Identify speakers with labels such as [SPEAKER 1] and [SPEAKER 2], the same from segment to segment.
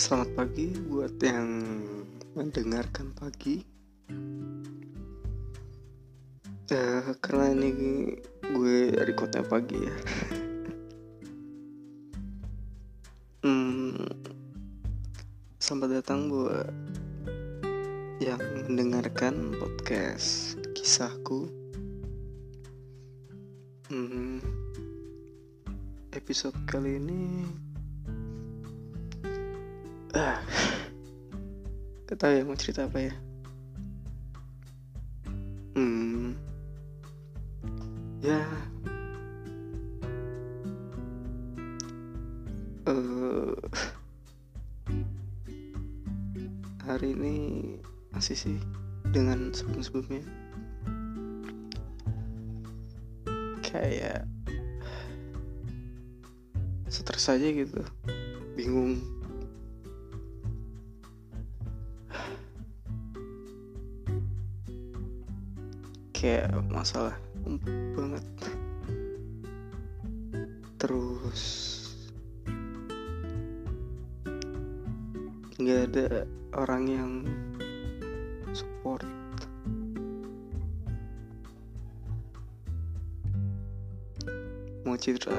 [SPEAKER 1] Selamat pagi buat yang mendengarkan pagi. Uh, karena ini gue recordnya pagi ya. Cerita apa ya? Hmm. Ya. Uh, hari ini masih sih dengan sebelum-sebelumnya. Kayak stres aja gitu. Bingung kayak masalah banget. Terus nggak ada orang yang support. Mau cerita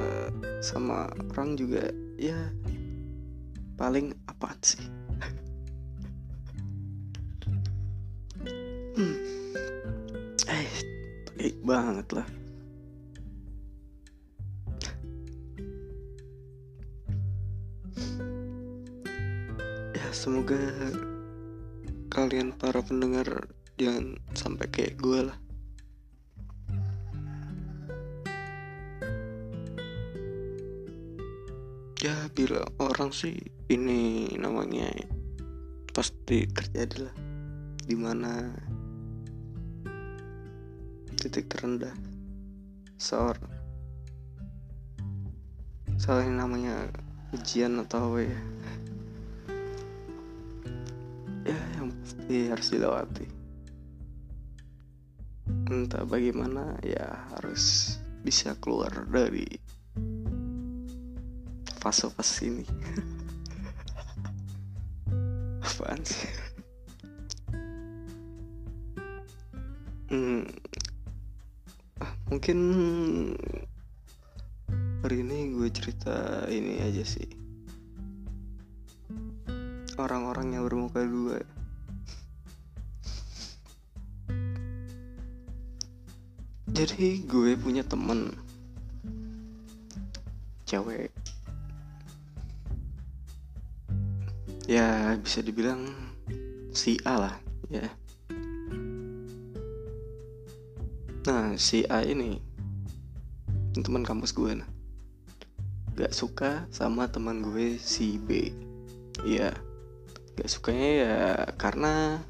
[SPEAKER 1] sama orang juga ya eh baik banget lah. Ya semoga kalian para pendengar jangan sampai kayak gue lah. Ya bila orang sih ini namanya pasti terjadi lah. Di mana titik terendah. Seorang salah namanya ujian atau apa ya? Ya yang pasti harus dilewati. Entah bagaimana ya harus bisa keluar dari fase-fase ini. Apaan sih? Hmm, mungkin hari ini gue cerita ini aja sih. Orang-orang yang bermuka dua. Jadi gue punya temen cewek. Ya bisa dibilang si A lah ya si A ini teman kampus gue nah. Gak suka sama teman gue si B. Ya gak sukanya ya karena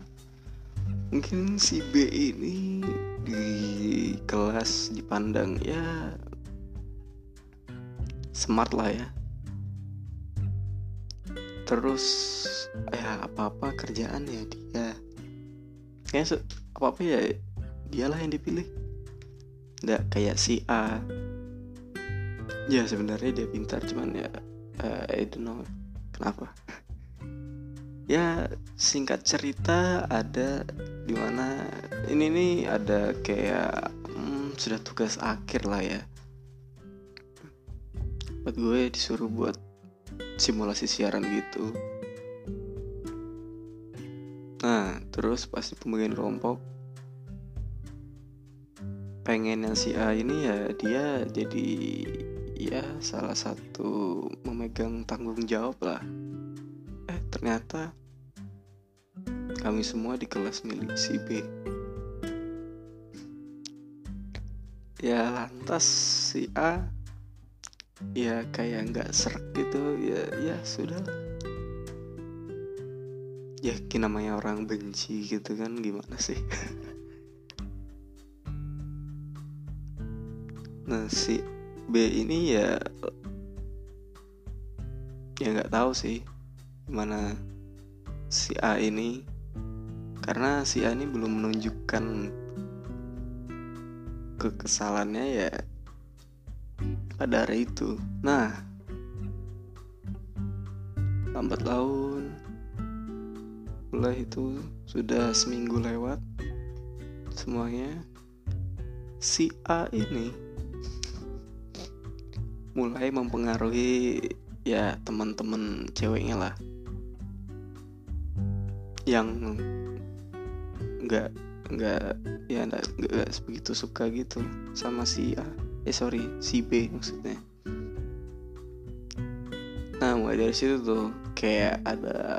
[SPEAKER 1] mungkin si B ini di kelas dipandang ya smart lah ya. Terus ya apa apa kerjaan ya dia. Kayak apa apa ya dialah yang dipilih nggak kayak si A. Ya sebenarnya dia pintar cuman ya uh, I don't know kenapa. Ya singkat cerita ada di mana ini nih ada kayak hmm, sudah tugas akhir lah ya. Buat gue disuruh buat simulasi siaran gitu. Nah terus pasti pembagian kelompok pengen yang si A ini ya dia jadi ya salah satu memegang tanggung jawab lah. Eh ternyata kami semua di kelas milik si B. Ya lantas si A ya kayak nggak serak gitu ya ya sudah ya namanya orang benci gitu kan gimana sih nah si B ini ya ya nggak tahu sih gimana si A ini. Karena si A ini belum menunjukkan kekesalannya ya pada hari itu. Nah lambat laun mulai itu sudah seminggu lewat semuanya. Si A ini mulai mempengaruhi ya teman-teman ceweknya lah. Yang nggak nggak ya nggak begitu suka gitu sama si A eh sorry si B maksudnya. Nah mulai dari situ tuh kayak ada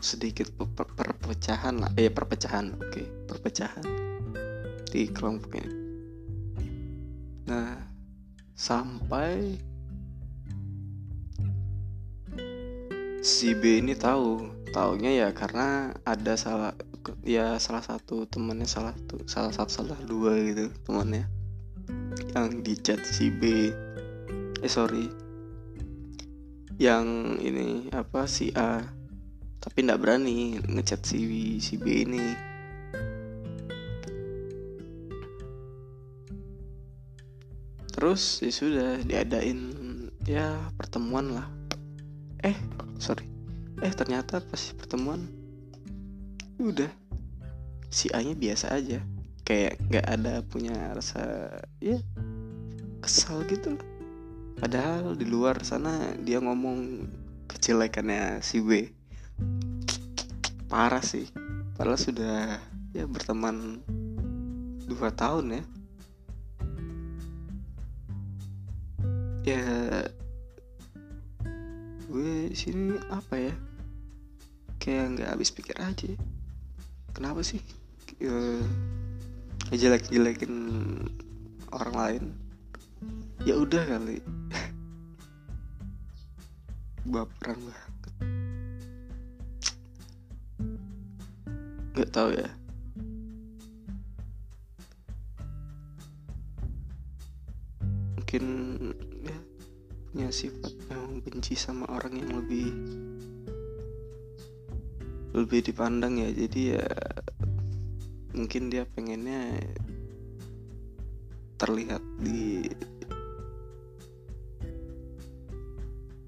[SPEAKER 1] sedikit per perpecahan lah. Eh perpecahan oke okay. perpecahan di kelompok ini nah sampai si B ini tahu. Taunya ya karena ada salah ya salah satu temannya salah satu salah satu salah dua gitu temannya yang di chat si B. Eh sorry. Yang ini apa si A. Tapi nggak berani ngechat si si B ini terus ya sudah diadain ya pertemuan lah. Eh sorry. Eh ternyata pas pertemuan udah. Si A nya biasa aja. Kayak nggak ada punya rasa ya kesal gitu lah. Padahal di luar sana dia ngomong kejelekannya si B. Parah sih. Padahal sudah ya berteman dua tahun ya ya gue sini apa ya? Kayak nggak habis pikir aja. Kenapa sih? Uh, jelek-jelekin orang lain? Ya udah kali. Baperan banget. Nggak tahu ya. Mungkin punya sifat yang benci sama orang yang lebih lebih dipandang ya. Jadi ya mungkin dia pengennya terlihat di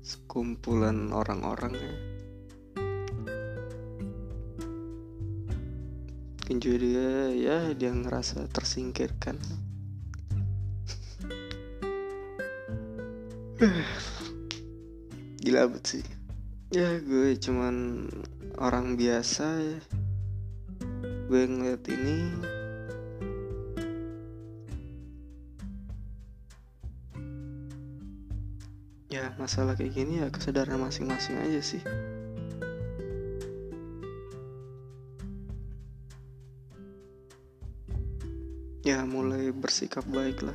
[SPEAKER 1] sekumpulan orang-orang ya. Mungkin juga dia ya dia ngerasa tersingkirkan gila banget sih. Ya gue cuman orang biasa ya. Gue ngeliat ini. Ya masalah kayak gini ya kesadaran masing-masing aja sih. Ya mulai bersikap baik lah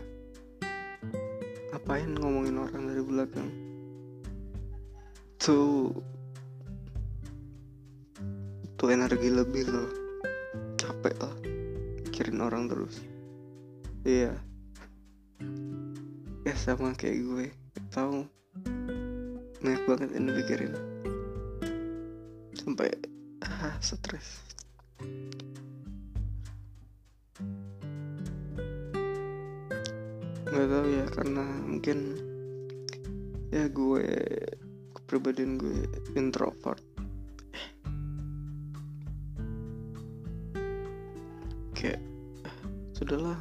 [SPEAKER 1] ngapain ngomongin orang dari belakang? Tuh tuh energi lebih loh. Capek lah mikirin orang terus. Iya. Ya sama kayak gue. Tahu banyak banget yang dipikirin. Sampai ah stres mungkin ya gue kepribadian gue introvert. Kayak sudahlah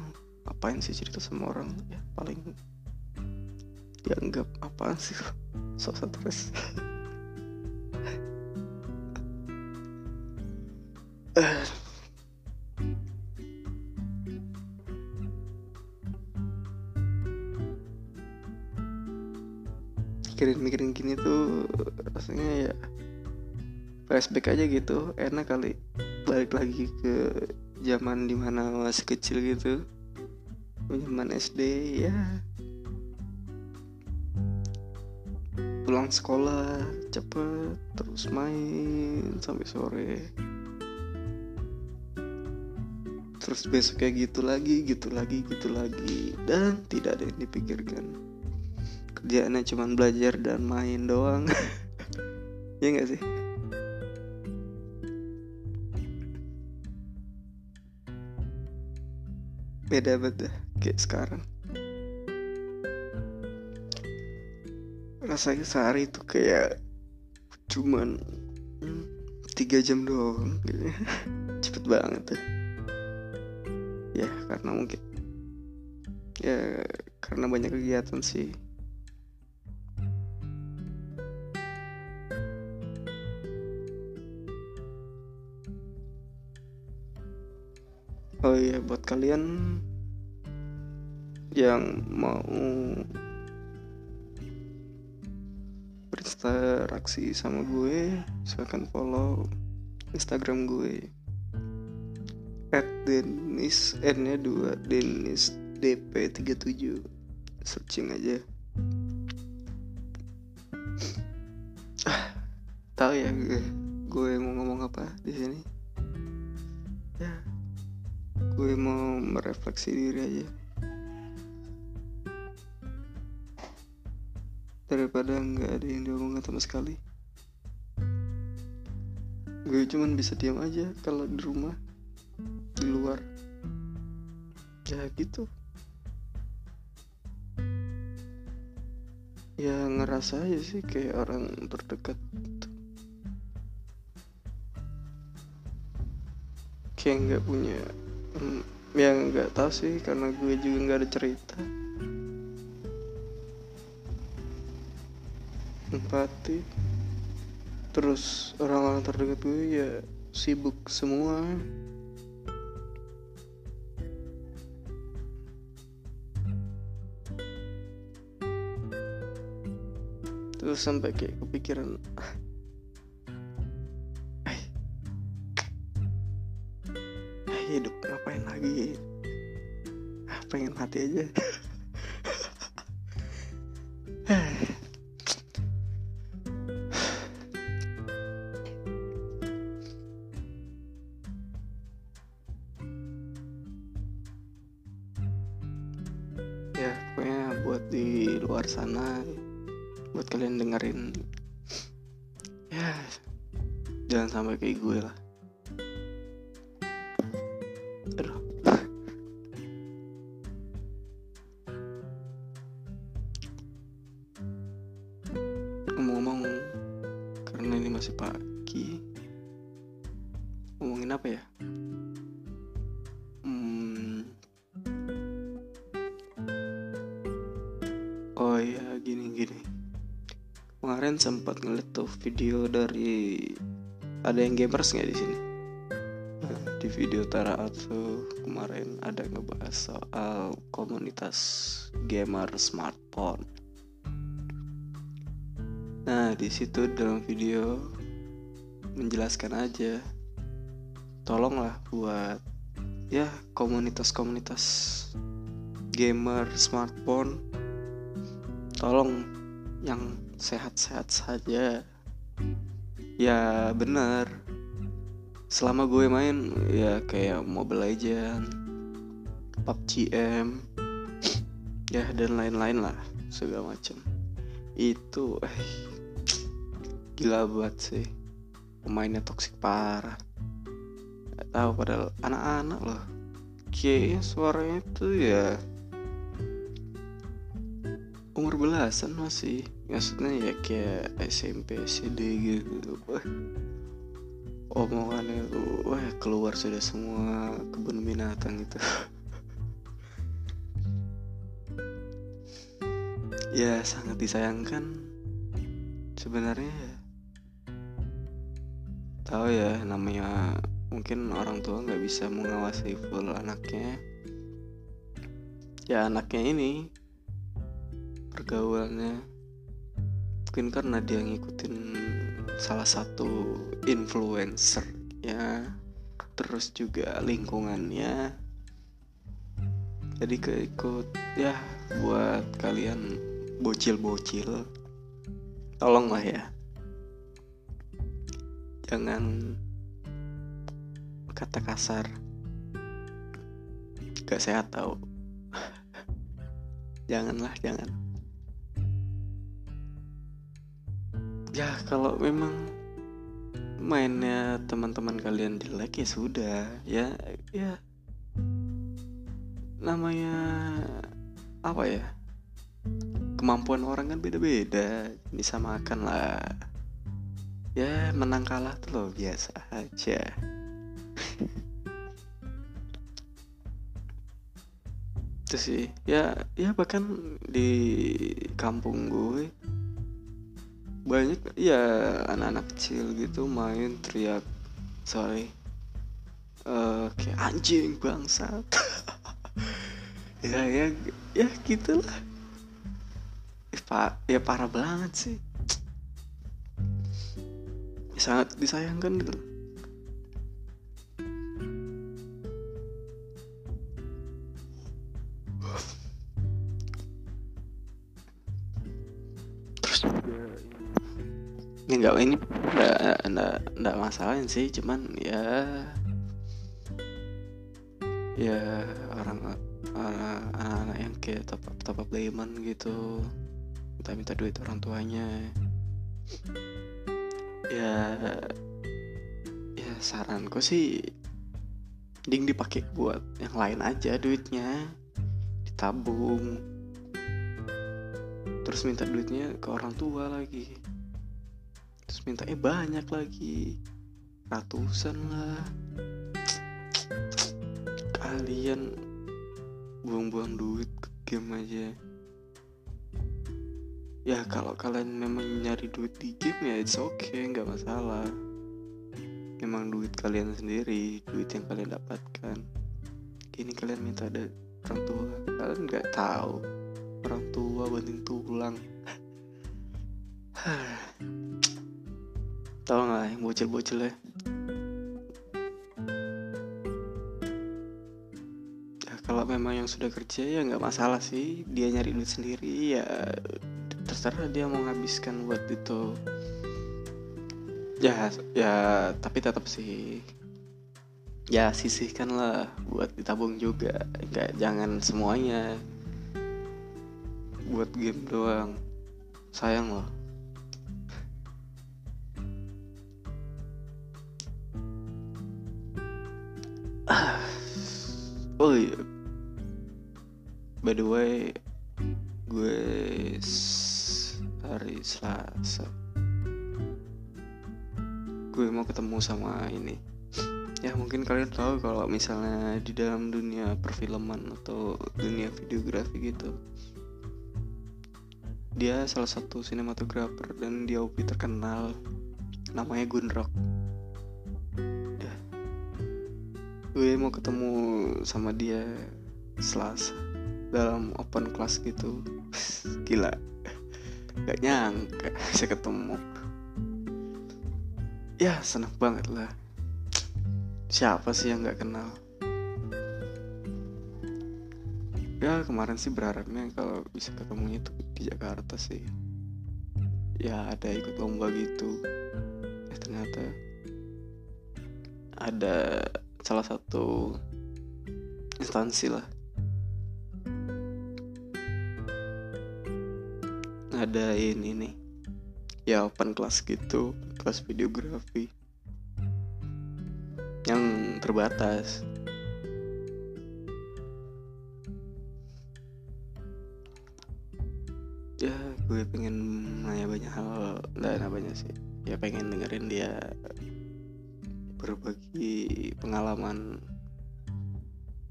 [SPEAKER 1] apain sih cerita sama orang ya paling dianggap apaan sih so stres mikirin-mikirin gini tuh rasanya ya flashback aja gitu. Enak kali. Balik lagi ke zaman di mana masih kecil gitu. Zaman SD ya. Pulang sekolah cepet terus main sampai sore. Terus besok kayak gitu lagi gitu lagi gitu lagi. Dan tidak ada yang dipikirkan kerjaannya cuma belajar dan main doang. Ya nggak sih? Beda dah kayak sekarang. Rasanya sehari itu kayak cuman hmm, tiga jam doang gitu. cepet banget tuh ya karena mungkin ya karena banyak kegiatan sih oh iya buat kalian yang mau berinteraksi sama gue silahkan follow instagram gue at denis n nya 2 denis dp 37 searching aja merefleksi diri aja. Daripada nggak ada yang diomongin sama sekali. Gue cuman bisa diam aja kalau di rumah di luar. Ya gitu. Ya ngerasa aja sih kayak orang terdekat kayak nggak punya hmm, ya nggak tahu sih karena gue juga nggak ada cerita. Empati. Terus orang-orang terdekat gue ya sibuk semua. Terus sampai kayak kepikiran lagi ah, pengen mati aja ngomong-ngomong karena ini masih pagi. Ngomongin apa ya? Hmm. oh ya gini gini. Kemarin sempat ngeliat tuh video dari ada yang gamers nggak di sini? Di video Tara Atsu kemarin ada ngebahas soal komunitas gamer smartphone di situ dalam video menjelaskan aja. Tolonglah buat ya komunitas-komunitas gamer smartphone. Tolong yang sehat-sehat saja. Ya benar. Selama gue main ya kayak Mobile Legend PUBG M ya dan lain-lain lah segala macam. Itu eh gila banget sih. Pemainnya toksik parah. Gak tahu padahal anak-anak loh. Kayaknya suaranya tuh ya umur belasan masih. Maksudnya ya kayak SMP SD gitu. Wah. Omongannya tuh wah keluar sudah semua kebun binatang itu. Ya sangat disayangkan. Sebenarnya ya tahu ya namanya mungkin orang tua nggak bisa mengawasi full anaknya. Ya anaknya ini pergaulannya mungkin karena dia ngikutin salah satu influencer ya terus juga lingkungannya. Jadi keikut ya buat kalian bocil-bocil tolonglah ya jangan kata kasar. Gak sehat tau. Janganlah jangan. Ya kalau memang mainnya teman-teman kalian jelek ya sudah. Ya ya. Namanya apa ya? Kemampuan orang kan beda-beda. Disamakan lah ya menang kalah tuh loh biasa aja. Itu sih. Ya ya bahkan di kampung gue banyak ya anak-anak kecil gitu main teriak sorry. Uh, kayak anjing bangsat. Ya ya ya gitulah. Ya, ya parah banget sih sangat disayangkan gitu. Terus juga ini nggak ini nggak nggak nggak masalah sih cuman ya ya orang anak-anak yang kayak top up top up diamond gitu minta minta duit orang tuanya ya ya saranku sih ding dipakai buat yang lain aja duitnya. Ditabung. Terus minta duitnya ke orang tua lagi. Terus minta eh banyak lagi. Ratusan lah. Kalian buang-buang duit ke game aja ya kalau kalian memang nyari duit di game ya it's okay nggak masalah. Memang duit kalian sendiri duit yang kalian dapatkan. Kini kalian minta ada orang tua. Kalian nggak tahu. Orang tua banting tulang. Tahu nggak yang bocil-bocil ya kalau memang yang sudah kerja ya nggak masalah sih. Dia nyari duit sendiri ya terserah dia mau ngabiskan buat itu. Ya ya tapi tetap sih. Ya sisihkan lah buat ditabung juga. Nggak jangan semuanya buat game doang. Sayang loh. Oh iya. By the way gue hari Selasa. Gue mau ketemu sama ini. Ya mungkin kalian tahu kalau misalnya di dalam dunia perfilman atau dunia videografi gitu dia salah satu sinematografer dan dia DOP terkenal. Namanya Gunrock ya gue mau ketemu sama dia Selasa dalam open class gitu. Gila gak nyangka bisa ketemu. Ya seneng banget lah. Siapa sih yang gak kenal? Ya kemarin sih berharapnya kalau bisa ketemunya tuh di Jakarta sih. Ya ada ikut lomba gitu. Eh ternyata ada salah satu instansi lah ngadain ini ya open class gitu kelas videografi. Yang terbatas. Ya gue pengen nanya banyak hal. Dan banyak sih. Ya pengen dengerin dia berbagi pengalaman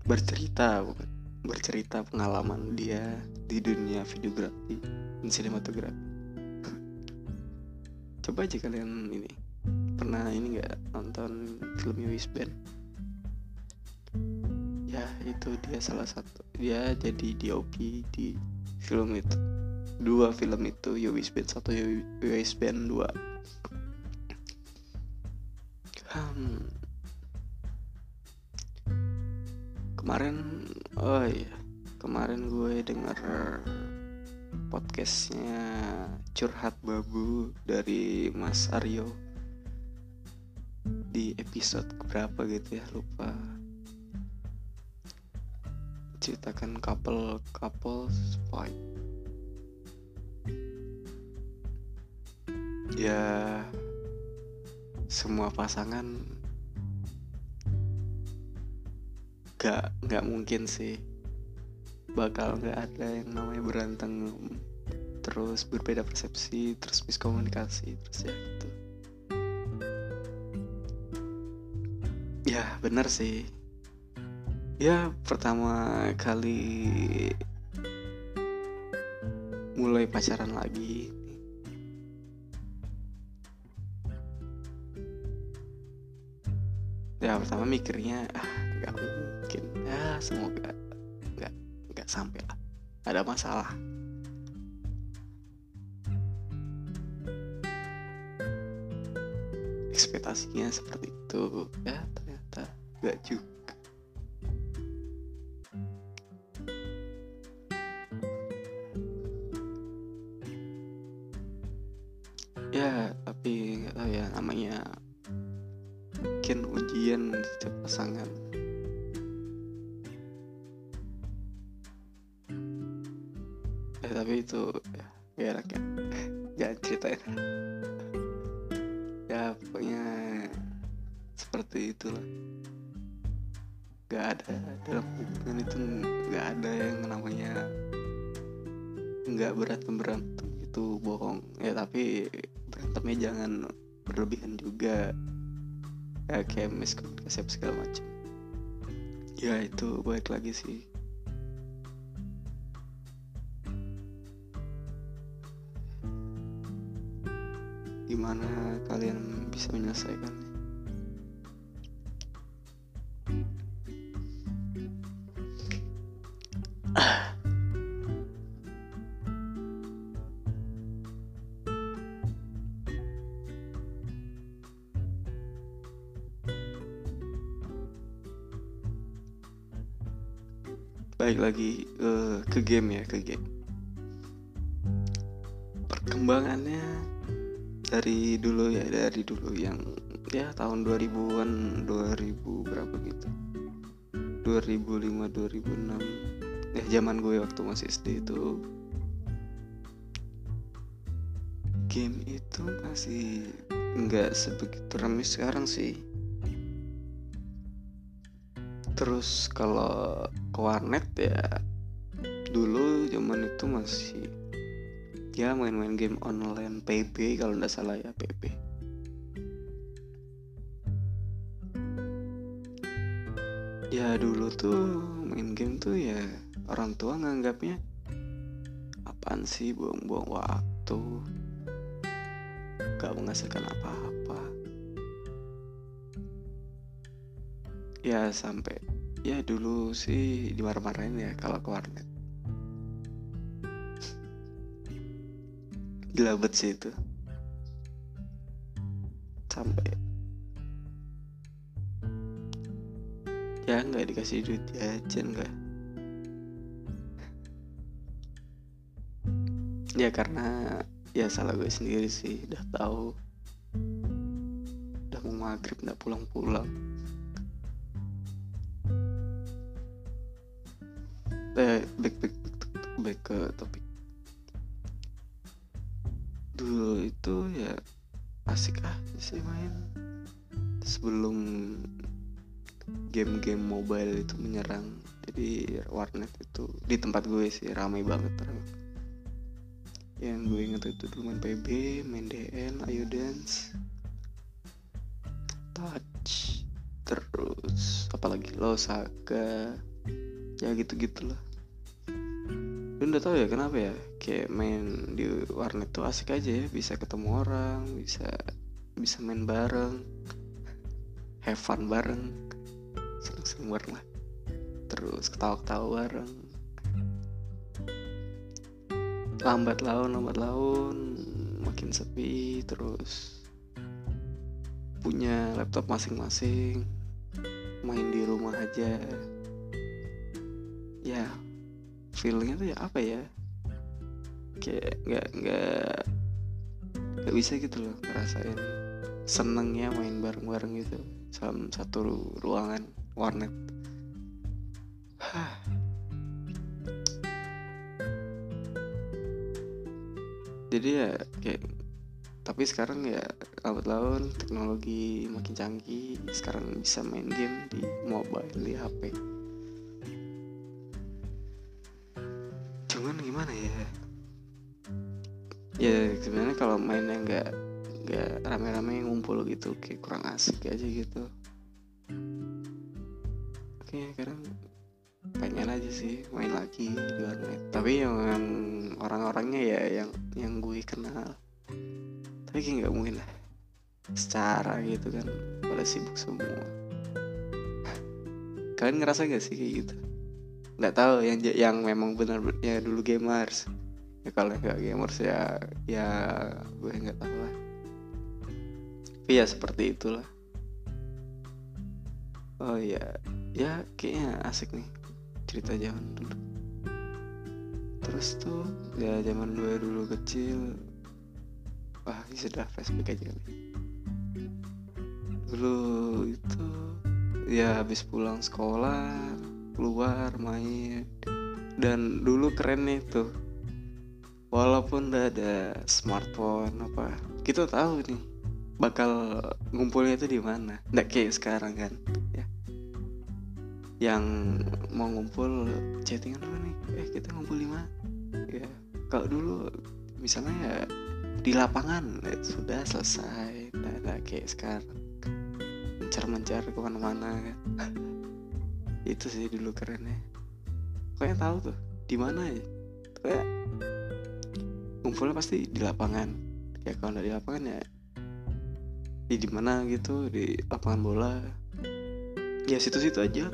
[SPEAKER 1] bercerita bercerita pengalaman dia di dunia videografi dan sinematografi. Coba aja kalian ini pernah ini nggak nonton filmnya Wisband ya itu dia salah satu dia jadi DOP di film itu. Dua film itu Yowis Band satu Yowis Band dua. Hmm. kemarin oh iya kemarin gue denger podcastnya curhat babu dari Mas Aryo. Di episode berapa gitu ya lupa. Ceritakan couple couple fight ya semua pasangan gak nggak mungkin sih bakal nggak ada yang namanya berantem terus berbeda persepsi terus miskomunikasi terus ya gitu. Ya benar sih. Ya pertama kali mulai pacaran lagi. Ya pertama mikirnya ah nggak mungkin. Ya semoga lah ada masalah. Ekspektasinya seperti itu. Ya ternyata nggak juga. Ya tapi nggak tahu ya namanya mungkin ujian setiap pasangan gimana kalian bisa menyelesaikannya baik lagi uh, ke game ya ke game. Perkembangannya dari dulu ya dari dulu yang ya tahun 2000-an 2000 berapa gitu. 2005 2006 ya zaman gue waktu masih SD itu game itu masih nggak sebegitu ramai sekarang sih. Terus kalau ke warnet ya dulu zaman itu masih ya main-main game online PB kalau nggak salah ya PB ya dulu tuh main game tuh ya orang tua nganggapnya apaan sih buang-buang waktu? Gak menghasilkan apa-apa. Ya sampai ya dulu sih dimarah-marahin ya kalau ke warnet gila bet sih itu. Sampai. Ya nggak dikasih duit. Jajan nggak. Ya karena ya salah gue sendiri sih. Udah tahu. Udah mau maghrib nggak pulang-pulang. Eh back back back ke topik dulu itu ya asik ah sih main sebelum game-game mobile itu menyerang jadi warnet itu di tempat gue sih ramai banget terus yang gue inget itu dulu main PB, main DN, Ayo Dance, Touch, terus apalagi Losaka, ya gitu-gitu lah. Lu udah tau ya kenapa ya? Kayak main di warnet tuh asik aja ya bisa ketemu orang, bisa bisa main bareng, have fun bareng, seneng-seneng bareng lah. Terus ketawa-ketawa bareng, lambat laun lambat laun makin sepi terus punya laptop masing-masing main di rumah aja. Ya feelingnya tuh ya apa ya? Kayak nggak nggak nggak bisa gitu loh ngerasain senengnya main bareng-bareng gitu dalam satu ruangan warnet. Jadi ya kayak tapi sekarang ya lambat laun teknologi makin canggih sekarang bisa main game di mobile di HP ya sebenarnya kalau mainnya nggak nggak rame-rame ngumpul gitu kayak kurang asik aja gitu. Kayaknya kadang pengen aja sih main lagi di warnet tapi yang orang-orangnya ya yang yang gue kenal. Tapi kayak nggak mungkin lah. Secara gitu kan pada sibuk semua. Kalian ngerasa gak sih kayak gitu? Nggak tahu yang yang memang benar ya dulu gamers ya kalau nggak gamers ya ya gue nggak tahu lah. Tapi ya seperti itulah. Oh ya ya kayaknya asik nih cerita zaman dulu. Terus tuh ya zaman gue dulu kecil wah sudah flashback aja kali. Dulu itu ya habis pulang sekolah keluar main. Dan dulu keren nih tuh walaupun udah ada smartphone apa kita tahu nih bakal ngumpulnya itu di mana. Nggak kayak sekarang kan yang mau ngumpul chattingan dulu nih? Eh kita ngumpul di mana? Ya kalau dulu misalnya ya di lapangan ya, sudah selesai tidak ada kayak sekarang. Mencar-mencar ke mana-mana kan. Itu sih dulu kerennya. Kayaknya tahu tuh di mana ya? Kayak ngumpulnya pasti di lapangan. Ya kalau nggak di lapangan ya di di mana gitu di lapangan bola. Ya situ-situ aja.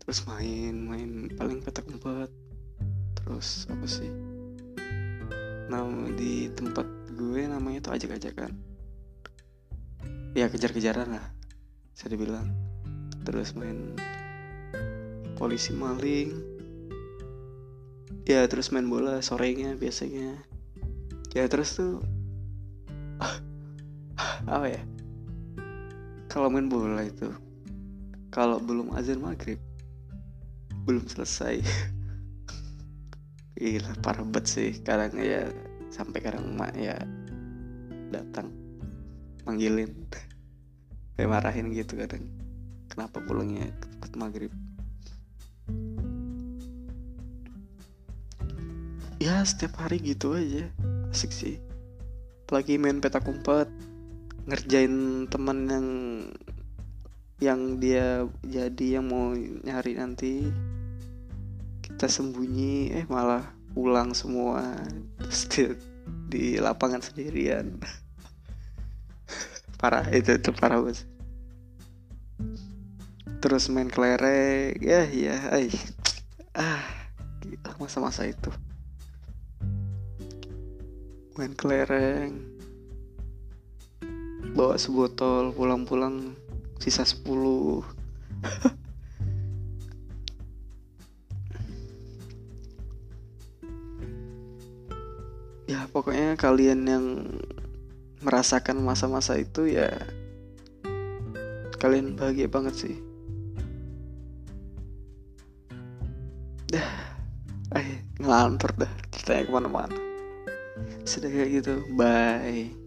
[SPEAKER 1] Terus main main paling petak umpet terus apa sih? Nama di tempat gue namanya tuh ajak-ajakan. Ya kejar-kejaran lah bisa dibilang. Terus main polisi maling ya terus main bola sorenya biasanya. Ya terus tuh apa ya? Kalau main bola itu kalau belum azan maghrib belum selesai. Gila parah banget sih. Kadang ya sampai kadang emak ya datang manggilin. Kayak marahin gitu kadang. Kenapa pulangnya ke tempat maghrib ya setiap hari gitu aja. Asik sih. Apalagi main petak umpet ngerjain temen yang yang dia jadi yang mau nyari nanti. Kita sembunyi eh malah pulang semua terus di, lapangan sendirian. Parah itu itu parah banget terus main kelereng ya ya ay ah masa-masa itu main kelereng. Bawa sebotol pulang-pulang sisa 10 ya pokoknya kalian yang merasakan masa-masa itu ya kalian bahagia banget sih. Dah. Eh ngelantur dah kita ke mana-mana sudah kayak gitu. Bye